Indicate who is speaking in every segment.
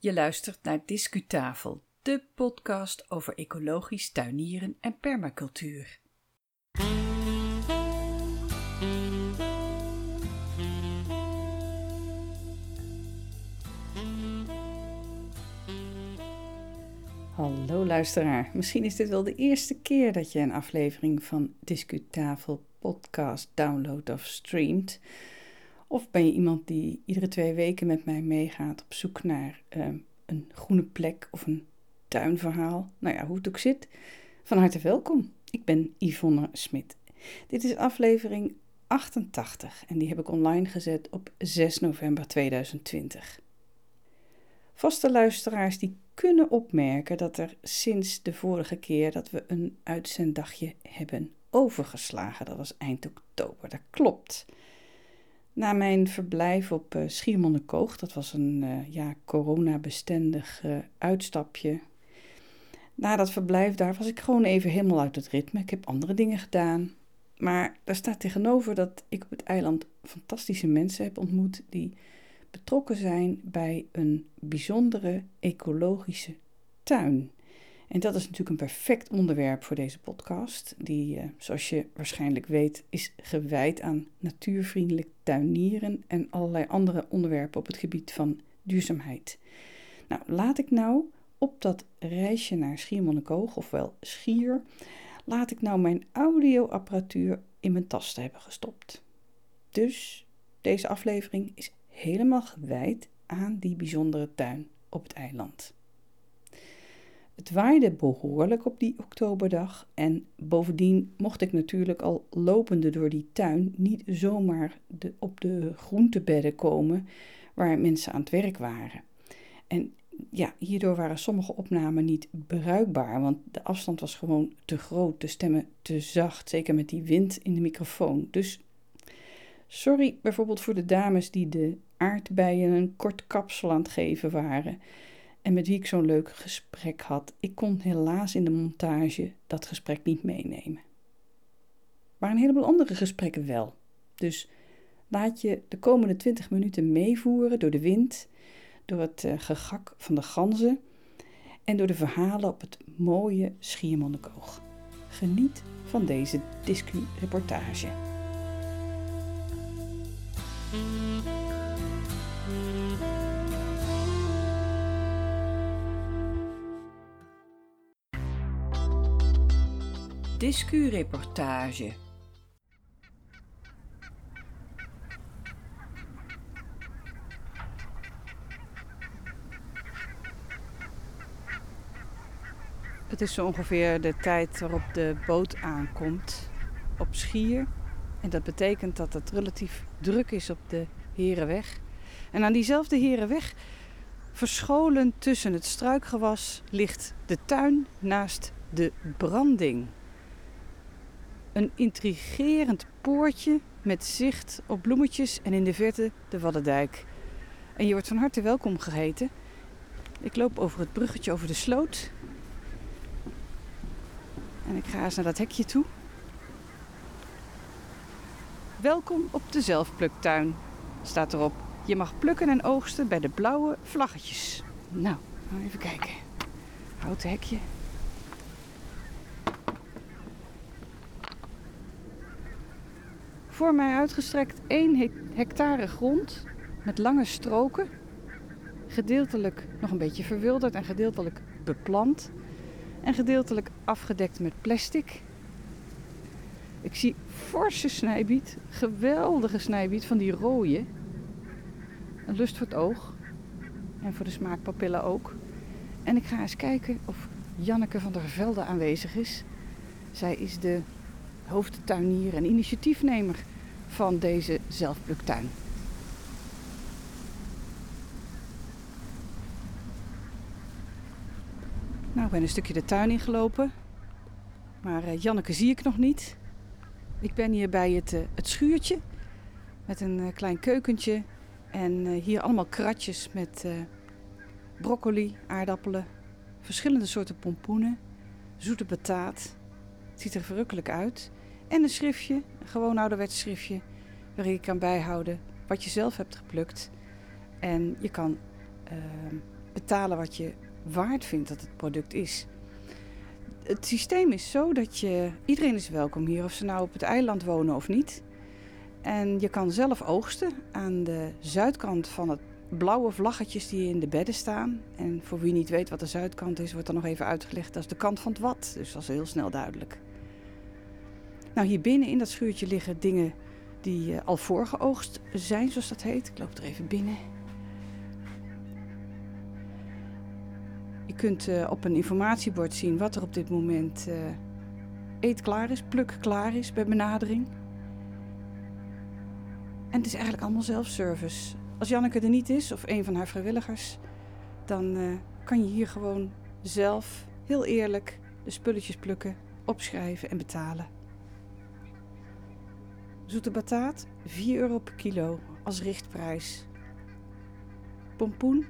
Speaker 1: Je luistert naar Discutafel, de podcast over ecologisch tuinieren en permacultuur. Hallo luisteraar, misschien is dit wel de eerste keer dat je een aflevering van Discutafel podcast downloadt of streamt. Of ben je iemand die iedere twee weken met mij meegaat op zoek naar ehm, een groene plek of een tuinverhaal? Nou ja, hoe het ook zit. Van harte welkom. Ik ben Yvonne Smit. Dit is aflevering 88 en die heb ik online gezet op 6 november 2020. Vaste luisteraars die kunnen opmerken dat er sinds de vorige keer dat we een uitzenddagje hebben overgeslagen. Dat was eind oktober. Dat klopt. Na mijn verblijf op uh, Schiermonnikoog, dat was een uh, ja, coronabestendig uh, uitstapje. Na dat verblijf daar was ik gewoon even helemaal uit het ritme. Ik heb andere dingen gedaan. Maar daar staat tegenover dat ik op het eiland fantastische mensen heb ontmoet die betrokken zijn bij een bijzondere ecologische tuin. En dat is natuurlijk een perfect onderwerp voor deze podcast, die, eh, zoals je waarschijnlijk weet, is gewijd aan natuurvriendelijk tuinieren en allerlei andere onderwerpen op het gebied van duurzaamheid. Nou, laat ik nou op dat reisje naar Schiermonnikoog, ofwel Schier, laat ik nou mijn audioapparatuur in mijn tas hebben gestopt. Dus deze aflevering is helemaal gewijd aan die bijzondere tuin op het eiland. Het waaide behoorlijk op die oktoberdag en bovendien mocht ik natuurlijk al lopende door die tuin niet zomaar de, op de groentebedden komen waar mensen aan het werk waren. En ja, hierdoor waren sommige opnamen niet bruikbaar, want de afstand was gewoon te groot, de stemmen te zacht, zeker met die wind in de microfoon. Dus sorry bijvoorbeeld voor de dames die de aardbeien een kort kapsel aan het geven waren en met wie ik zo'n leuk gesprek had. Ik kon helaas in de montage dat gesprek niet meenemen. Maar een heleboel andere gesprekken wel. Dus laat je de komende 20 minuten meevoeren door de wind, door het uh, gegak van de ganzen en door de verhalen op het mooie Schiermonnikoog. Geniet van deze discu-reportage. Discu-reportage. Het is zo ongeveer de tijd waarop de boot aankomt op Schier. En dat betekent dat het relatief druk is op de Herenweg. En aan diezelfde Herenweg, verscholen tussen het struikgewas, ligt de tuin naast de branding. Een intrigerend poortje met zicht op bloemetjes en in de verte de Waddendijk. En je wordt van harte welkom geheten. Ik loop over het bruggetje over de sloot. En ik ga eens naar dat hekje toe. Welkom op de zelfpluktuin, staat erop. Je mag plukken en oogsten bij de blauwe vlaggetjes. Nou, even kijken. Houten hekje, Voor mij uitgestrekt 1 hectare grond met lange stroken. Gedeeltelijk nog een beetje verwilderd en gedeeltelijk beplant. En gedeeltelijk afgedekt met plastic. Ik zie forse snijbiet, geweldige snijbiet van die rode. Een lust voor het oog en voor de smaakpapillen ook. En ik ga eens kijken of Janneke van der Velde aanwezig is. Zij is de hoofdtuinier en initiatiefnemer van deze zelfpluktuin. Nou, ik ben een stukje de tuin ingelopen. Maar uh, Janneke zie ik nog niet. Ik ben hier bij het, uh, het schuurtje. Met een uh, klein keukentje. En hier allemaal kratjes met broccoli, aardappelen. Verschillende soorten pompoenen. Zoete bataat. Het ziet er verrukkelijk uit. En een schriftje, een gewoon ouderwets schriftje, waarin je kan bijhouden wat je zelf hebt geplukt. En je kan uh, betalen wat je waard vindt dat het product is. Het systeem is zo dat je, iedereen is welkom hier, of ze nou op het eiland wonen of niet. En je kan zelf oogsten aan de zuidkant van het blauwe vlaggetjes die in de bedden staan. En voor wie niet weet wat de zuidkant is, wordt dan nog even uitgelegd. Dat is de kant van het wat, dus dat is heel snel duidelijk. Nou, hier binnen in dat schuurtje liggen dingen die uh, al voorgeoogst zijn, zoals dat heet. Ik loop er even binnen. Je kunt uh, op een informatiebord zien wat er op dit moment uh, eet klaar is, pluk klaar is bij benadering. En het is eigenlijk allemaal zelfservice. Als Janneke er niet is, of een van haar vrijwilligers, dan kan je hier gewoon zelf heel eerlijk de spulletjes plukken, opschrijven en betalen. Zoete bataat 4 euro per kilo als richtprijs. Pompoen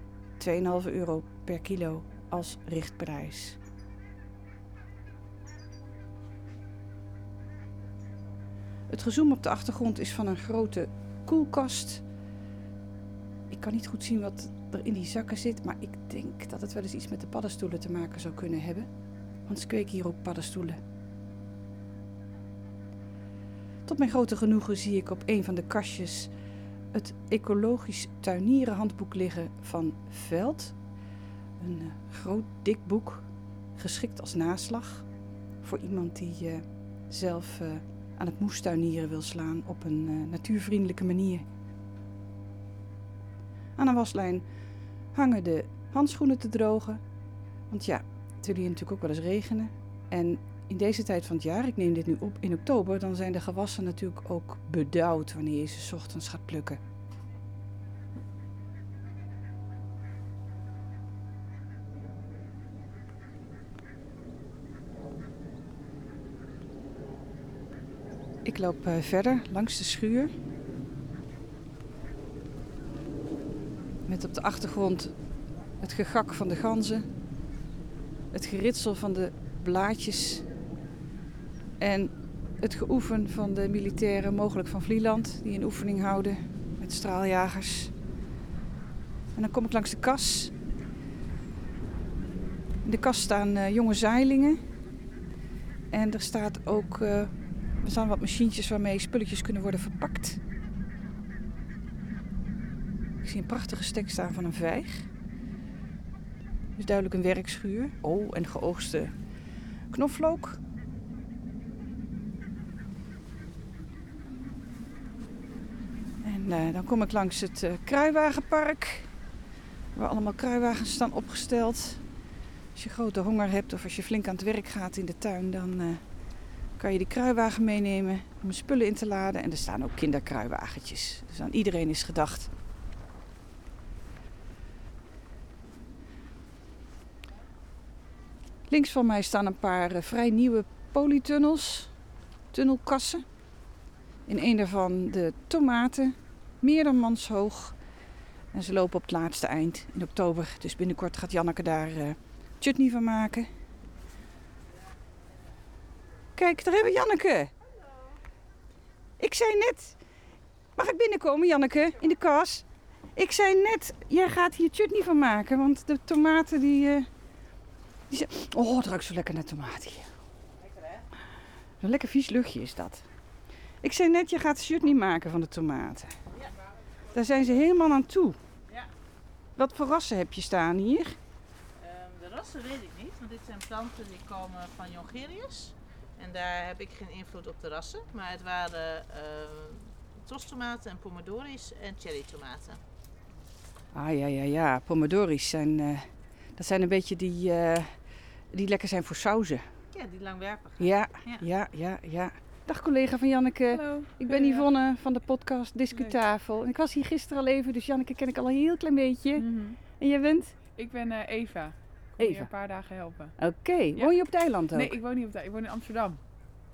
Speaker 1: 2,5 euro per kilo als richtprijs. Het gezoom op de achtergrond is van een grote koelkast. Ik kan niet goed zien wat er in die zakken zit, maar ik denk dat het wel eens iets met de paddenstoelen te maken zou kunnen hebben. Want ze kweken hier ook paddenstoelen. Tot mijn grote genoegen zie ik op een van de kastjes het ecologisch tuinierenhandboek liggen van Veld. Een uh, groot dik boek, geschikt als naslag voor iemand die uh, zelf uh, aan het moestuinieren wil slaan op een natuurvriendelijke manier. Aan een waslijn hangen de handschoenen te drogen. Want ja, het wil hier natuurlijk ook wel eens regenen. En in deze tijd van het jaar, ik neem dit nu op in oktober, dan zijn de gewassen natuurlijk ook bedauwd wanneer je ze ochtends gaat plukken. Ik loop uh, verder langs de schuur. Met op de achtergrond het gegak van de ganzen, het geritsel van de blaadjes en het geoefen van de militairen, mogelijk van Vlieland, die een oefening houden met straaljagers. En dan kom ik langs de kas. In de kas staan uh, jonge zeilingen. En er staat ook, uh, er staan wat machientjes waarmee spulletjes kunnen worden verpakt. Ik zie een prachtige stek staan van een vijg. Dus duidelijk een werkschuur. Oh, en geoogste knoflook. En uh, dan kom ik langs het uh, kruiwagenpark. Waar allemaal kruiwagens staan opgesteld. Als je grote honger hebt of als je flink aan het werk gaat in de tuin, dan uh, kan je die kruiwagen meenemen om spullen in te laden. En er staan ook kinderkruiwagentjes. Dus aan iedereen is gedacht. Links van mij staan een paar vrij nieuwe polytunnels, tunnelkassen. In een daarvan de tomaten, meer dan manshoog. En ze lopen op het laatste eind in oktober. Dus binnenkort gaat Janneke daar uh, chutney van maken. Kijk, daar hebben we Janneke. Hallo. Ik zei net, mag ik binnenkomen Janneke, in de kas? Ik zei net, jij gaat hier chutney van maken, want de tomaten die... Uh, die zijn... Oh, het ruikt zo lekker naar tomaat hier.
Speaker 2: Lekker hè?
Speaker 1: Een lekker vies luchtje is dat. Ik zei net, je gaat chutney maken van de tomaten. Daar zijn ze helemaal aan toe.
Speaker 2: Ja.
Speaker 1: Wat voor rassen heb je staan hier?
Speaker 2: Um, de rassen weet ik niet, want dit zijn planten die komen van Jongerius. En daar heb ik geen invloed op de rassen. Maar het waren uh, tostomaten en pomodoris en cherrytomaten.
Speaker 1: Ah ja, ja, ja. Pomodoris zijn, uh, dat zijn een beetje die, uh, die lekker zijn voor sauzen.
Speaker 2: Ja, die langwerpig.
Speaker 1: Ja, ja, ja, ja. ja. Dag collega van Janneke.
Speaker 3: Hallo.
Speaker 1: Ik ben Yvonne van de podcast Discutafel. En ik was hier gisteren al even, dus Janneke ken ik al een heel klein beetje.
Speaker 3: Mm -hmm.
Speaker 1: En jij bent?
Speaker 3: Ik ben uh, Eva. Ik
Speaker 1: Eva.
Speaker 3: kom hier een paar dagen helpen.
Speaker 1: Oké. Okay. Woon je op het eiland ook?
Speaker 3: Nee, ik woon niet op het eiland. Ik woon in Amsterdam.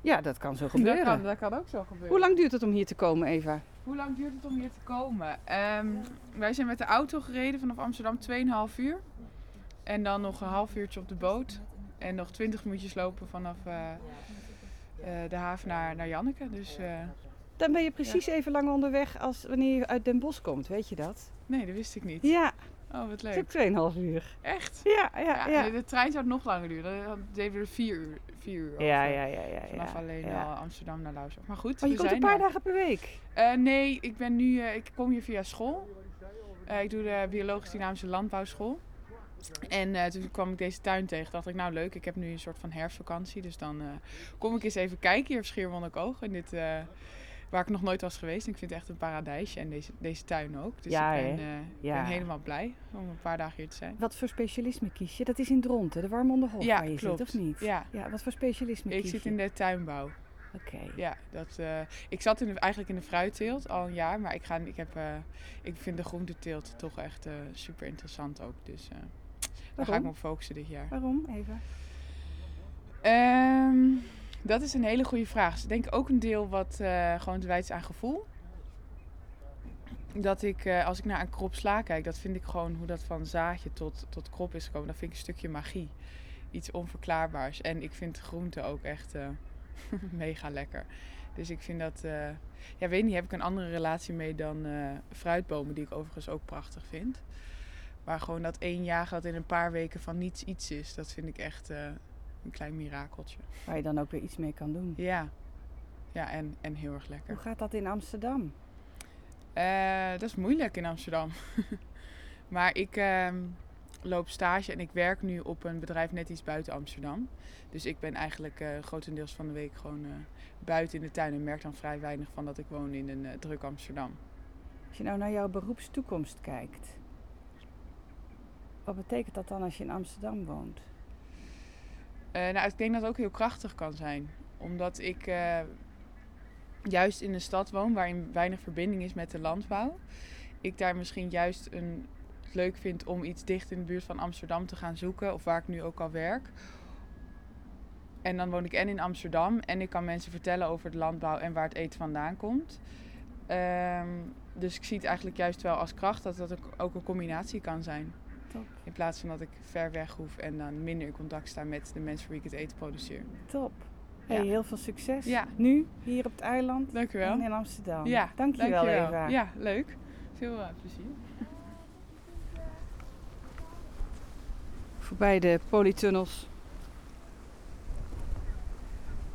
Speaker 1: Ja, dat kan zo gebeuren.
Speaker 3: Dat kan, dat kan ook zo gebeuren.
Speaker 1: Hoe lang duurt het om hier te komen, Eva?
Speaker 3: Hoe lang duurt het om hier te komen? Um, wij zijn met de auto gereden vanaf Amsterdam 2,5 uur. En dan nog een half uurtje op de boot. En nog 20 minuutjes lopen vanaf uh, de haven naar, naar Janneke. Dus, uh,
Speaker 1: dan ben je precies ja. even lang onderweg als wanneer je uit Den Bosch komt, weet je dat?
Speaker 3: Nee, dat wist ik niet.
Speaker 1: Ja,
Speaker 3: Oh, wat
Speaker 1: Het is
Speaker 3: leuk.
Speaker 1: ook 2,5 uur.
Speaker 3: Echt?
Speaker 1: Ja, ja,
Speaker 3: Ja,
Speaker 1: ja.
Speaker 3: de trein zou nog langer duren. Dan deden we er vier uur, vier uur over.
Speaker 1: Ja, ja, ja, ja.
Speaker 3: Vanaf
Speaker 1: ja,
Speaker 3: alleen
Speaker 1: ja.
Speaker 3: al Amsterdam naar Lauwshoek. Maar goed,
Speaker 1: Oh, je komt
Speaker 3: zijn
Speaker 1: een paar dagen per week.
Speaker 3: Eh, nee, ik ben nu, eh, ik kom hier via school. Eh, ik doe de biologisch dynamische landbouwschool. En eh, toen kwam ik deze tuin tegen. Dacht ik, nou leuk, ik heb nu een soort van herfstvakantie. Dus dan eh, kom ik eens even kijken hier op Schiermonnikoog. In dit, eh, waar ik nog nooit was geweest. En ik vind het echt een paradijsje. En deze, deze tuin ook. Dus
Speaker 1: Ja,
Speaker 3: ik ben,
Speaker 1: Ja.
Speaker 3: ben helemaal blij om een paar dagen hier te zijn.
Speaker 1: Wat voor specialisme kies je? Dat is in Dronten, de Warmonderhof
Speaker 3: Ja,
Speaker 1: waar je
Speaker 3: klopt.
Speaker 1: zit, of niet?
Speaker 3: Ja.
Speaker 1: Ja, wat voor specialisme
Speaker 3: Ik
Speaker 1: kies
Speaker 3: zit
Speaker 1: je?
Speaker 3: in de tuinbouw.
Speaker 1: Oké.
Speaker 3: Ja, dat, ik zat in de- eigenlijk in de fruitteelt al een jaar, maar ik, ga, ik, heb, ik vind de groenteteelt toch echt super interessant ook. Dus daar ga ik me op focussen dit jaar.
Speaker 1: Waarom? Even.
Speaker 3: Ehm, dat is een hele goede vraag. Ik denk ook een deel wat eh, gewoon te wijten aan gevoel. Dat ik, eh, als ik naar een krop sla kijk, dat vind ik gewoon hoe dat van zaadje tot, tot krop is gekomen. Dat vind ik een stukje magie. Iets onverklaarbaars. En ik vind groente ook echt eh, mega lekker. Dus ik vind dat, ja, weet niet, heb ik een andere relatie mee dan fruitbomen, die ik overigens ook prachtig vind. Maar gewoon dat één jaar dat in een paar weken van niets iets is, dat vind ik echt eh, een klein mirakeltje.
Speaker 1: Waar je dan ook weer iets mee kan doen.
Speaker 3: Ja, ja en, en heel erg lekker.
Speaker 1: Hoe gaat dat in Amsterdam?
Speaker 3: Eh, dat is moeilijk in Amsterdam. maar ik ehm, loop stage en ik werk nu op een bedrijf net iets buiten Amsterdam. Dus ik ben eigenlijk eh, grotendeels van de week gewoon buiten in de tuin en merk dan vrij weinig van dat ik woon in een druk Amsterdam.
Speaker 1: Als je nou naar jouw beroepstoekomst kijkt, wat betekent dat dan als je in Amsterdam woont?
Speaker 3: Eh, nou, ik denk dat het ook heel krachtig kan zijn. Omdat ik eh, juist in een stad woon waarin weinig verbinding is met de landbouw. Ik daar misschien juist een, het leuk vind om iets dicht in de buurt van Amsterdam te gaan zoeken. Of waar ik nu ook al werk. En dan woon ik en in Amsterdam. En ik kan mensen vertellen over de landbouw en waar het eten vandaan komt. Ehm, dus ik zie het eigenlijk juist wel als kracht dat dat ook- ook een combinatie kan zijn.
Speaker 1: Top.
Speaker 3: In plaats van dat ik ver weg hoef en dan minder in contact sta met de mensen voor wie ik het eten produceer.
Speaker 1: Top. Hey,
Speaker 3: Ja.
Speaker 1: heel veel succes.
Speaker 3: Ja.
Speaker 1: Nu, hier op het eiland
Speaker 3: Dank u wel.
Speaker 1: en in Amsterdam.
Speaker 3: Ja,
Speaker 1: Dankjewel, Eva.
Speaker 3: Ja, leuk. Veel eh, plezier.
Speaker 1: Voorbij de polytunnels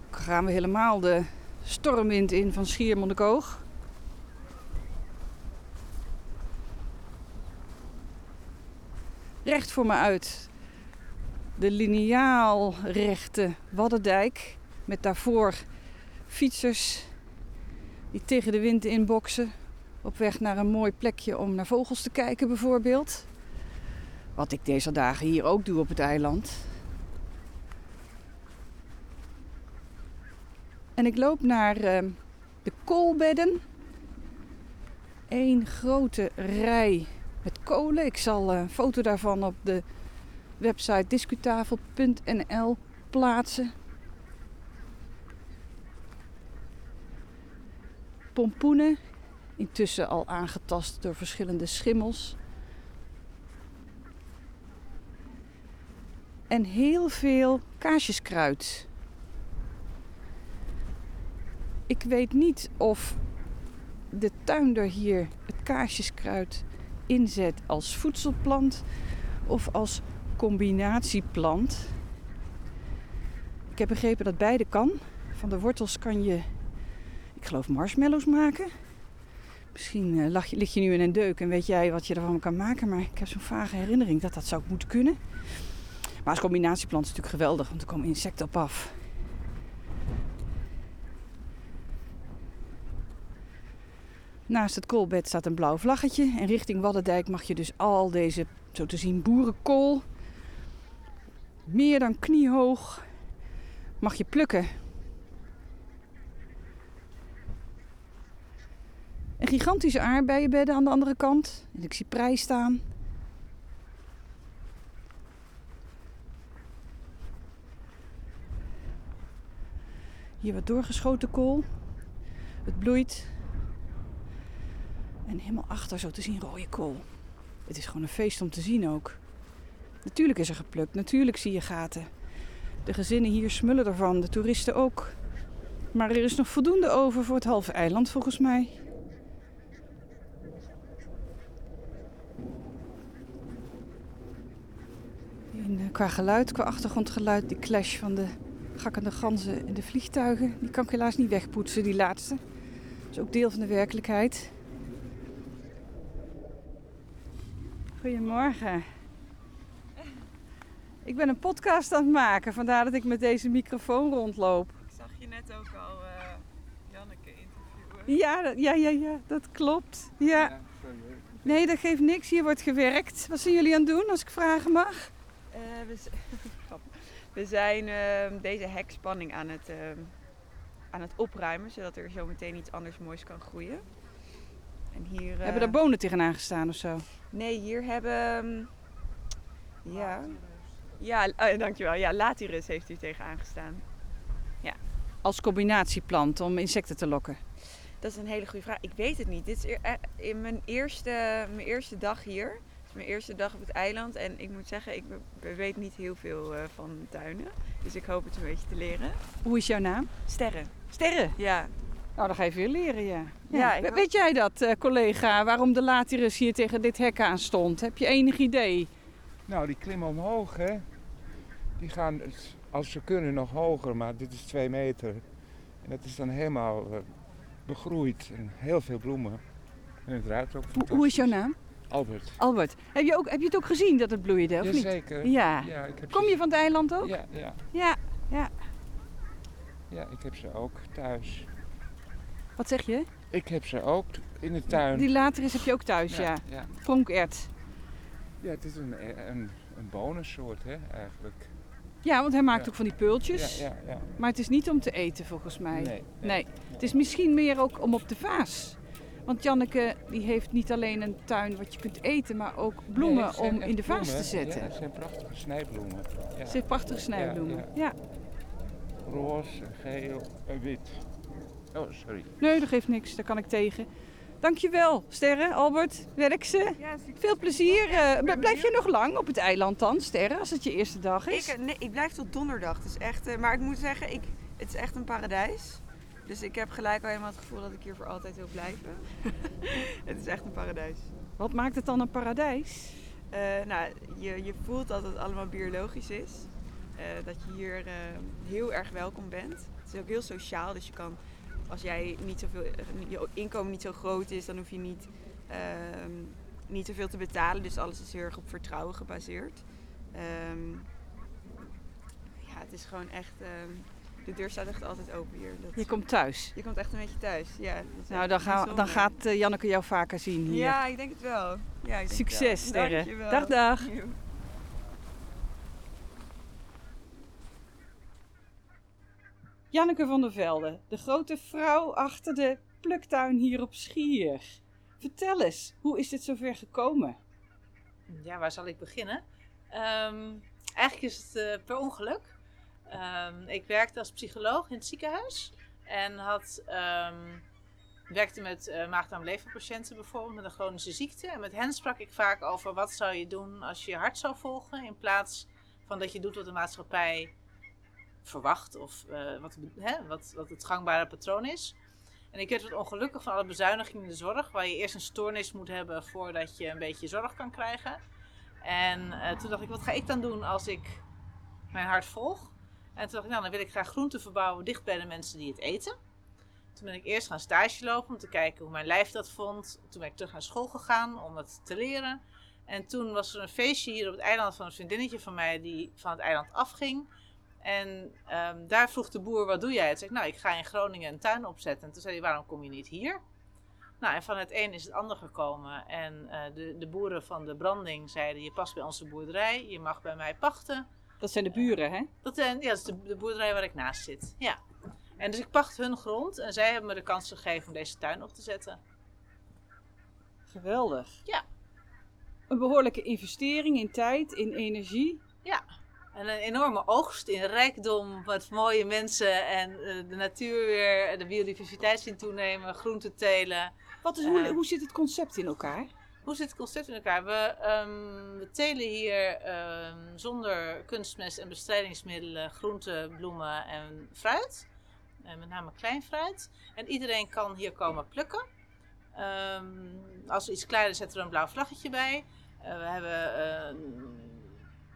Speaker 1: gaan we helemaal de stormwind in van Schiermonnikoog. Recht voor me uit de lineaal rechte Waddendijk met daarvoor fietsers die tegen de wind inboksen op weg naar een mooi plekje om naar vogels te kijken bijvoorbeeld. Wat ik deze dagen hier ook doe op het eiland. En ik loop naar eh, de koolbedden. Eén grote rij Ik zal eh, een foto daarvan op de website discutafel.nl plaatsen. Pompoenen, intussen al aangetast door verschillende schimmels. en heel veel kaasjeskruid. Ik weet niet of de tuinder hier het kaasjeskruid inzet als voedselplant of als combinatieplant. Ik heb begrepen dat beide kan. Van de wortels kan je, ik geloof, marshmallows maken. Misschien eh, lag je, lig je nu in een deuk en weet jij wat je ervan kan maken, maar ik heb zo'n vage herinnering dat dat zou moeten kunnen. Maar als combinatieplant is het natuurlijk geweldig, want er komen insecten op af. Naast het koolbed staat een blauw vlaggetje. En richting Waddendijk mag je dus al deze, zo te zien, boerenkool. Meer dan kniehoog mag je plukken. Een gigantische aardbeienbedden aan de andere kant. En ik zie prei staan. Hier wat doorgeschoten kool. Het bloeit. En helemaal achter zo te zien rode kool. Het is gewoon een feest om te zien ook. Natuurlijk is er geplukt, natuurlijk zie je gaten. De gezinnen hier smullen ervan, de toeristen ook. Maar er is nog voldoende over voor het halve eiland volgens mij. En eh, qua geluid, qua achtergrondgeluid, die clash van de gakkende ganzen en de vliegtuigen, die kan ik helaas niet wegpoetsen, die laatste. Dat is ook deel van de werkelijkheid. Goedemorgen. Ik ben een podcast aan het maken, vandaar dat ik met deze microfoon rondloop.
Speaker 3: Ik zag je net ook al uh, Janneke interviewen.
Speaker 1: Ja, dat- ja, ja, ja, dat klopt. Ja. Nee, dat geeft niks. Hier wordt gewerkt. Wat zijn jullie aan het doen, als ik vragen mag?
Speaker 4: Eh, we, we zijn ehm, deze hekspanning aan het, ehm, aan het opruimen, zodat er zo meteen iets anders moois kan groeien. En hier, eh,
Speaker 1: Hebben daar bonen tegenaan gestaan of zo?
Speaker 4: Nee, hier hebben... ehm, ja, ja eh, dankjewel. Ja, Latirus heeft hier tegen aangestaan.
Speaker 1: Als combinatieplant om insecten te lokken.
Speaker 4: Dat is een hele goede vraag. Ik weet het niet. Dit is eh, in mijn eerste, mijn eerste dag hier. Het is mijn eerste dag op het eiland. En ik moet zeggen, ik weet niet heel veel van tuinen. Dus ik hoop het een beetje te leren.
Speaker 1: Hoe is jouw naam?
Speaker 4: Sterren.
Speaker 1: Sterren.
Speaker 4: Ja.
Speaker 1: Nou, dan ga je veel leren, ja.
Speaker 4: Ja.
Speaker 1: Weet jij dat, eh, collega, waarom de latirus hier tegen dit hek aan stond? Heb je enig idee?
Speaker 5: Nou, die klimmen omhoog, hè. Die gaan, als ze kunnen, nog hoger, maar dit is twee meter. En dat is dan helemaal eh, begroeid en heel veel bloemen. En het ruikt ook
Speaker 1: Hoe, hoe is jouw naam?
Speaker 5: Albert.
Speaker 1: Albert. Heb je, ook, heb je het ook gezien dat het bloeide, of niet?
Speaker 5: Jazeker.
Speaker 1: Ja.
Speaker 5: Ja, ik heb
Speaker 1: Kom
Speaker 5: ze-
Speaker 1: je van het eiland ook?
Speaker 5: Ja, ja,
Speaker 1: Ja.
Speaker 5: ja, ik heb ze ook thuis.
Speaker 1: Wat zeg je?
Speaker 5: Ik heb ze ook in de tuin.
Speaker 1: Die latirus heb je ook thuis, ja.
Speaker 5: ja.
Speaker 1: Pronkert.
Speaker 5: Ja, het is een, een, een bonensoort, hè, eigenlijk.
Speaker 1: Ja, want hij maakt
Speaker 5: Ja.
Speaker 1: ook van die peultjes.
Speaker 5: Ja, ja, ja.
Speaker 1: Maar het is niet om te eten, volgens mij.
Speaker 5: Nee,
Speaker 1: Nee. Het is misschien meer ook om op de vaas. Want Janneke die heeft niet alleen een tuin wat je kunt eten, maar ook bloemen
Speaker 5: Nee, zijn
Speaker 1: om in de vaas te zetten.
Speaker 5: Ja, het zijn prachtige snijbloemen. Ja.
Speaker 1: Ze heeft prachtige snijbloemen.
Speaker 5: Ja,
Speaker 1: Ja,
Speaker 5: Roze, geel en wit. Oh, sorry.
Speaker 1: Nee, dat geeft niks. Daar kan ik tegen. Dankjewel, Sterre, Albert, werk ze.
Speaker 4: ja
Speaker 1: Veel plezier. Eh, blijf je nog lang op het eiland dan, Sterre, als het je eerste dag
Speaker 4: ik,
Speaker 1: is?
Speaker 4: eh, nee, ik blijf tot donderdag. Het is echt, eh, maar ik moet zeggen, ik, het is echt een paradijs. Dus ik heb gelijk al helemaal het gevoel dat ik hier voor altijd wil blijven. het is echt een paradijs.
Speaker 1: Wat maakt het dan een paradijs?
Speaker 4: Eh, nou, je, je voelt dat het allemaal biologisch is. Eh, dat je hier eh, heel erg welkom bent. Het is ook heel sociaal, dus je kan, als jij niet zoveel, eh, je inkomen niet zo groot is, dan hoef je niet, ehm niet zoveel te betalen. Dus alles is heel erg op vertrouwen gebaseerd. Ehm, ja, het is gewoon echt, ehm, de deur staat echt altijd open hier. Dat,
Speaker 1: Je komt thuis.
Speaker 4: je komt echt een beetje thuis. Ja,
Speaker 1: Nou, dan, gaan, dan gaat eh, Janneke jou vaker zien hier.
Speaker 4: Ja, ik denk het wel. Ja, ik denk
Speaker 1: Succes,
Speaker 4: wel.
Speaker 1: Sterre.
Speaker 4: Dankjewel.
Speaker 1: Dag, dag. Janneke van der Velde, de grote vrouw achter de pluktuin hier op Schier. Vertel eens, hoe is dit zover gekomen?
Speaker 2: Ja, waar zal ik beginnen? Ehm, eigenlijk is het eh, per ongeluk. Ehm, ik werkte als psycholoog in het ziekenhuis en had, ehm, werkte met uh, maag-darm-leverpatiënten bijvoorbeeld met een chronische ziekte. En met hen sprak ik vaak over wat zou je doen als je je hart zou volgen in plaats van dat je doet wat de maatschappij verwacht of eh, wat, hè, wat, wat het gangbare patroon is. En ik werd wat ongelukkig van alle bezuinigingen in de zorg, waar je eerst een stoornis moet hebben voordat je een beetje zorg kan krijgen. En eh, toen dacht ik, wat ga ik dan doen als ik mijn hart volg? En toen dacht ik, nou, dan wil ik graag groenten verbouwen dicht bij de mensen die het eten. Toen ben ik eerst gaan stage lopen om te kijken hoe mijn lijf dat vond. Toen ben ik terug naar school gegaan om het te leren. En toen was er een feestje hier op het eiland van een vriendinnetje van mij die van het eiland afging. En ehm, daar vroeg de boer, wat doe jij? Toen zei ik, nou, ik ga in Groningen een tuin opzetten. En toen zei hij, waarom kom je niet hier? Nou, en van het een is het ander gekomen. En eh, de, de boeren van de branding zeiden, je past bij onze boerderij, je mag bij mij pachten.
Speaker 1: Dat zijn de buren, hè?
Speaker 2: Dat, zijn, ja, dat is de, de boerderij waar ik naast zit. Ja. En dus ik pacht hun grond en zij hebben me de kans gegeven om deze tuin op te zetten.
Speaker 1: Geweldig.
Speaker 2: Ja.
Speaker 1: Een behoorlijke investering in tijd, in energie.
Speaker 2: En een enorme oogst in rijkdom, met mooie mensen en eh, de natuur weer, de biodiversiteit zien toenemen, groenten telen.
Speaker 1: Wat is, hoe,
Speaker 2: Eh.
Speaker 1: hoe zit het concept in elkaar?
Speaker 2: Hoe zit het concept in elkaar? We, ehm, we telen hier ehm, zonder kunstmest en bestrijdingsmiddelen groenten, bloemen en fruit. En met name klein fruit. En iedereen kan hier komen plukken. Ehm, als we iets kleiner zetten we een blauw vlaggetje bij. Eh, we hebben eh,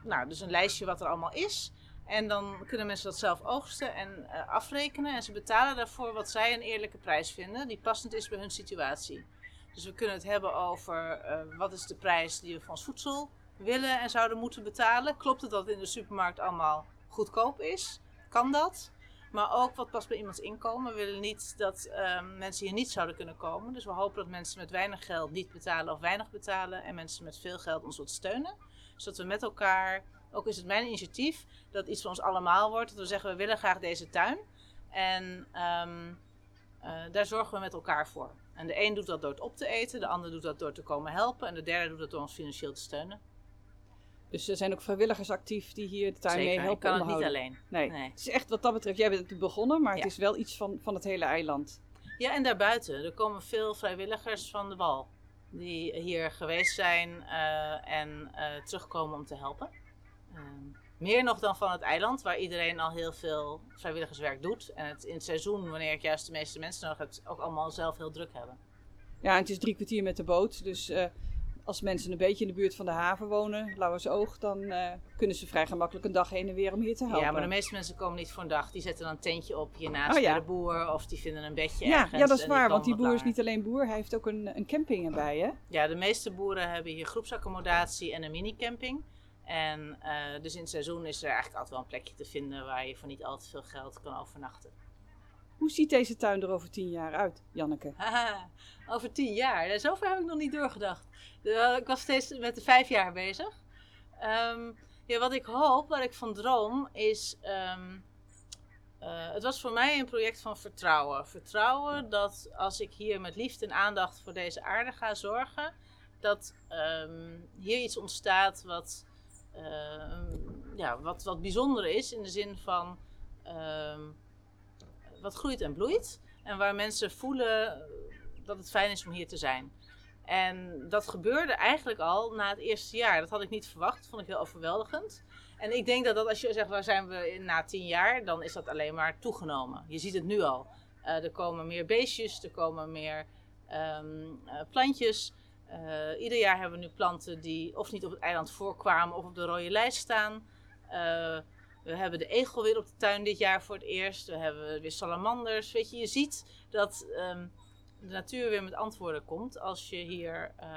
Speaker 2: nou, dus een lijstje wat er allemaal is. En dan kunnen mensen dat zelf oogsten en eh, afrekenen. En ze betalen daarvoor wat zij een eerlijke prijs vinden, die passend is bij hun situatie. Dus we kunnen het hebben over eh, wat is de prijs die we voor ons voedsel willen en zouden moeten betalen. Klopt het dat in de supermarkt allemaal goedkoop is? Kan dat? Maar ook wat past bij iemands inkomen. We willen niet dat ehm, mensen hier niet zouden kunnen komen. Dus we hopen dat mensen met weinig geld niet betalen of weinig betalen. En mensen met veel geld ons wat steunen. Zodat we met elkaar, ook is het mijn initiatief, dat het iets van ons allemaal wordt. Dat we zeggen, we willen graag deze tuin. En ehm, eh, daar zorgen we met elkaar voor. En de een doet dat door het op te eten, de ander doet dat door te komen helpen. En de derde doet dat door ons financieel te steunen.
Speaker 1: Dus er zijn ook vrijwilligers actief die hier de tuin mee
Speaker 2: Zeker, ik
Speaker 1: helpen
Speaker 2: kan het niet alleen.
Speaker 1: Nee.
Speaker 2: Nee.
Speaker 1: het is echt wat dat betreft, jij bent natuurlijk begonnen, maar het is wel iets van, van het hele eiland.
Speaker 2: Ja, en daarbuiten. Er komen veel vrijwilligers van de wal. Die hier geweest zijn eh, en eh, terugkomen om te helpen. Ehm, meer nog dan van het eiland, waar iedereen al heel veel vrijwilligerswerk doet. En het in het seizoen, wanneer ik juist de meeste mensen nodig heb, ook allemaal zelf heel druk hebben.
Speaker 1: Ja, en het is drie kwartier met de boot, dus eh, als mensen een beetje in de buurt van de haven wonen, Lauwersoog, dan eh, kunnen ze vrij gemakkelijk een dag heen en weer om hier te helpen.
Speaker 2: Ja, maar de meeste mensen komen niet voor een dag. Die zetten dan een tentje op hiernaast
Speaker 1: Oh, ja.
Speaker 2: bij de boer. Of die vinden een bedje
Speaker 1: ja,
Speaker 2: ergens.
Speaker 1: ja, dat is waar, want die boer is niet alleen boer, hij heeft ook een, een camping erbij, hè?
Speaker 2: Ja, de meeste boeren hebben hier groepsaccommodatie en een minicamping. En eh, dus in het seizoen is er eigenlijk altijd wel een plekje te vinden waar je voor niet al te veel geld kan overnachten.
Speaker 1: Hoe ziet deze tuin er over tien jaar uit, Janneke?
Speaker 2: Haha, over tien jaar. Ja, Zover heb ik nog niet doorgedacht. Ik was steeds met de vijf jaar bezig. Ehm, ja, wat ik hoop, waar ik van droom, is. ehm, eh, het was voor mij een project van vertrouwen. Vertrouwen dat als ik hier met liefde en aandacht voor deze aarde ga zorgen, dat ehm, hier iets ontstaat wat, ja, wat, wat bijzonder is in de zin van wat groeit en bloeit. En waar mensen voelen dat het fijn is om hier te zijn. En dat gebeurde eigenlijk al na het eerste jaar. Dat had ik niet verwacht. Dat vond ik heel overweldigend. En ik denk dat, dat als je zegt waar zijn we na tien jaar, dan is dat alleen maar toegenomen. Je ziet het nu al. Eh, er komen meer beestjes, er komen meer ehm, eh, plantjes. Eh, ieder jaar hebben we nu planten die of niet op het eiland voorkwamen of op de rode lijst staan. Eh, we hebben de egel weer op de tuin dit jaar voor het eerst. We hebben weer salamanders. Weet je, je ziet dat ehm, de natuur weer met antwoorden komt als je hier eh,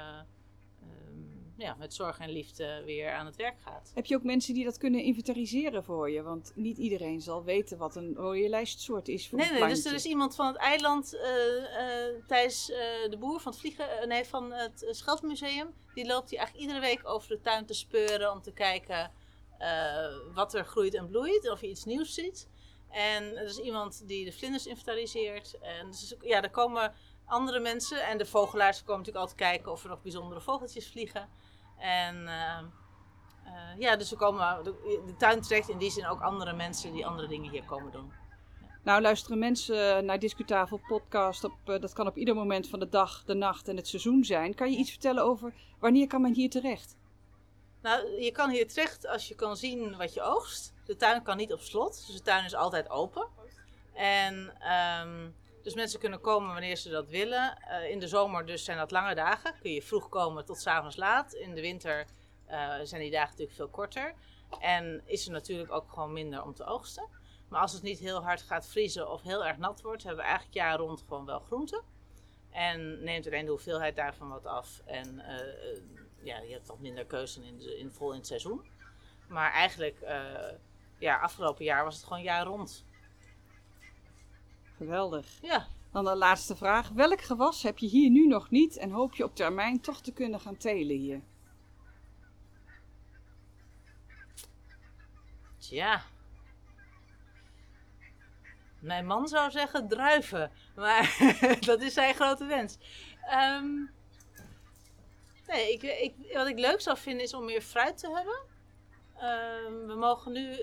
Speaker 2: ehm, ja, met zorg en liefde weer aan het werk gaat.
Speaker 1: Heb je ook mensen die dat kunnen inventariseren voor je? Want niet iedereen zal weten wat een rode lijstsoort is voor
Speaker 2: Nee, nee, dus er is iemand van het eiland, eh Thijs de Boer van het, vliegen, nee, van het uh, Schelfmuseum. Die loopt hier eigenlijk iedere week over de tuin te speuren om te kijken wat er groeit en bloeit. Of je iets nieuws ziet. En er is iemand die de vlinders inventariseert. En dus, ja, er komen andere mensen. En de vogelaars komen natuurlijk altijd kijken of er nog bijzondere vogeltjes vliegen. En eh, eh, ja, dus er komen, de, tuin trekt in die zin ook andere mensen die andere dingen hier komen doen.
Speaker 1: Nou, luisteren mensen naar Discutafel podcast. Op, eh, dat kan op ieder moment van de dag, de nacht en het seizoen zijn. Kan je iets vertellen over wanneer kan men hier terecht?
Speaker 2: Nou, je kan hier terecht als je kan zien wat je oogst. De tuin kan niet op slot, dus de tuin is altijd open. En ehm, dus mensen kunnen komen wanneer ze dat willen. Eh, in de zomer dus zijn dat lange dagen. Kun je vroeg komen tot 's avonds laat. In de winter eh, zijn die dagen natuurlijk veel korter. En is er natuurlijk ook gewoon minder om te oogsten. Maar als het niet heel hard gaat vriezen of heel erg nat wordt, hebben we eigenlijk jaar rond gewoon wel groenten. En neemt alleen de hoeveelheid daarvan wat af. En eh, ja, je hebt wat minder keuze in, de, in, vol in het seizoen. Maar eigenlijk, eh, ja, afgelopen jaar was het gewoon jaar rond.
Speaker 1: Geweldig.
Speaker 2: Ja,
Speaker 1: Dan de laatste vraag. Welk gewas heb je hier nu nog niet en hoop je op termijn toch te kunnen gaan telen hier?
Speaker 2: tja. Mijn man zou zeggen druiven, maar dat is zijn grote wens. Ehm, nee, ik, ik, wat ik leuk zou vinden is om meer fruit te hebben. Ehm, we mogen nu,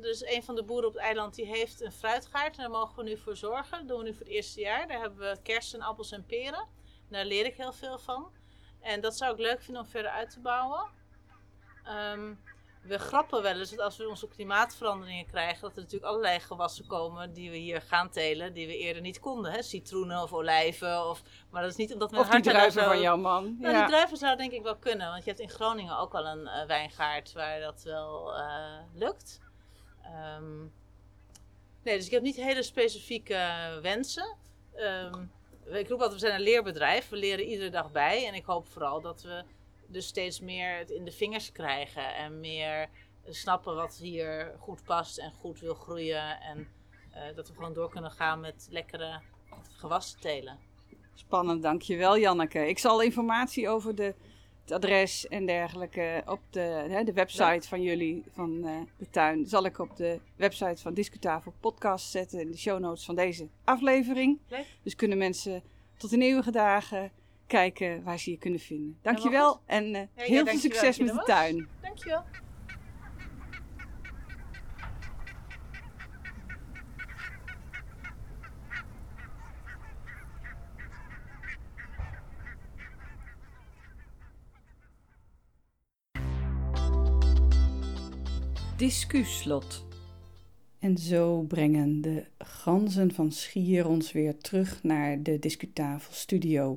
Speaker 2: dus een van de boeren op het eiland die heeft een fruitgaard en daar mogen we nu voor zorgen. Dat doen we nu voor het eerste jaar. Daar hebben we kersen, appels en peren. Daar leer ik heel veel van. En dat zou ik leuk vinden om verder uit te bouwen. Ehm, we grappen wel eens dat als we onze klimaatveranderingen krijgen, dat er natuurlijk allerlei gewassen komen die we hier gaan telen, die we eerder niet konden. Hè? Citroenen of olijven. Of, maar dat is niet omdat mijn
Speaker 1: Of die
Speaker 2: daar
Speaker 1: druiven
Speaker 2: zo-
Speaker 1: van jouw man.
Speaker 2: Nou, die druiven zou denk ik wel kunnen, want je hebt in Groningen ook al een eh, wijngaard waar dat wel eh, lukt. Ehm, nee, dus ik heb niet hele specifieke wensen. Ehm, ik roep altijd, we zijn een leerbedrijf, we leren iedere dag bij. En ik hoop vooral dat we dus steeds meer het in de vingers krijgen en meer snappen wat hier goed past en goed wil groeien. En eh, dat we gewoon door kunnen gaan met lekkere gewassen telen.
Speaker 1: Spannend, dankjewel Janneke. Ik zal informatie over de, het adres en dergelijke op de, hè, de website van jullie, van eh, de tuin, zal ik op de website van Discutafel Podcast zetten in de show notes van deze aflevering.
Speaker 2: Leuk.
Speaker 1: Dus kunnen mensen tot in eeuwige dagen kijken waar ze je kunnen vinden. Dankjewel en eh,
Speaker 2: Ja, ja,
Speaker 1: heel veel
Speaker 2: dankjewel
Speaker 1: succes met de
Speaker 2: was.
Speaker 1: tuin.
Speaker 2: Dankjewel.
Speaker 1: Discuslot. En zo brengen de ganzen van Schier ons weer terug naar de Discutafel studio.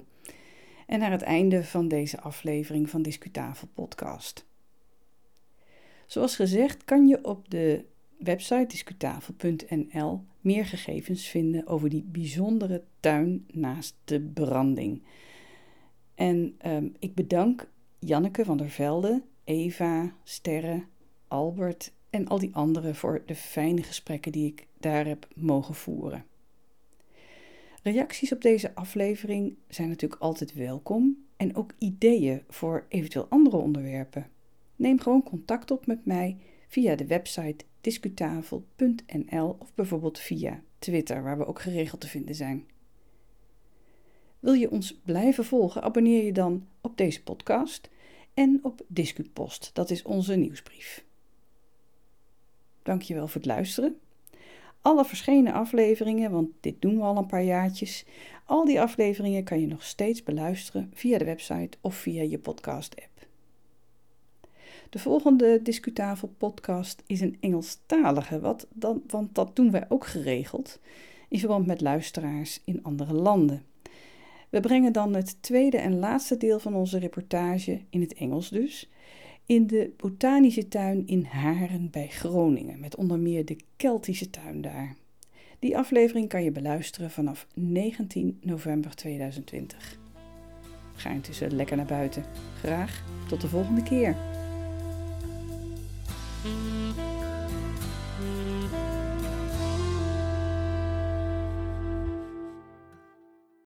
Speaker 1: En naar het einde van deze aflevering van Discutafel podcast. Zoals gezegd kan je op de website discutafel.nl meer gegevens vinden over die bijzondere tuin naast de branding. En ehm, ik bedank Janneke van der Velde, Eva, Sterre, Albert en al die anderen voor de fijne gesprekken die ik daar heb mogen voeren. Reacties op deze aflevering zijn natuurlijk altijd welkom en ook ideeën voor eventueel andere onderwerpen. Neem gewoon contact op met mij via de website discutafel.nl of bijvoorbeeld via Twitter, waar we ook geregeld te vinden zijn. Wil je ons blijven volgen, abonneer je dan op deze podcast en op Discupost, dat is onze nieuwsbrief. Dankjewel voor het luisteren. Alle verschenen afleveringen, want dit doen we al een paar jaartjes, al die afleveringen kan je nog steeds beluisteren via de website of via je podcast-app. De volgende Discutafel podcast is een Engelstalige, wat dan, want dat doen wij ook geregeld in verband met luisteraars in andere landen. We brengen dan het tweede en laatste deel van onze reportage, in het Engels dus, in de botanische tuin in Haren bij Groningen, met onder meer de Keltische tuin daar. Die aflevering kan je beluisteren vanaf 19 november 2020. Ga intussen lekker naar buiten. Graag tot de volgende keer.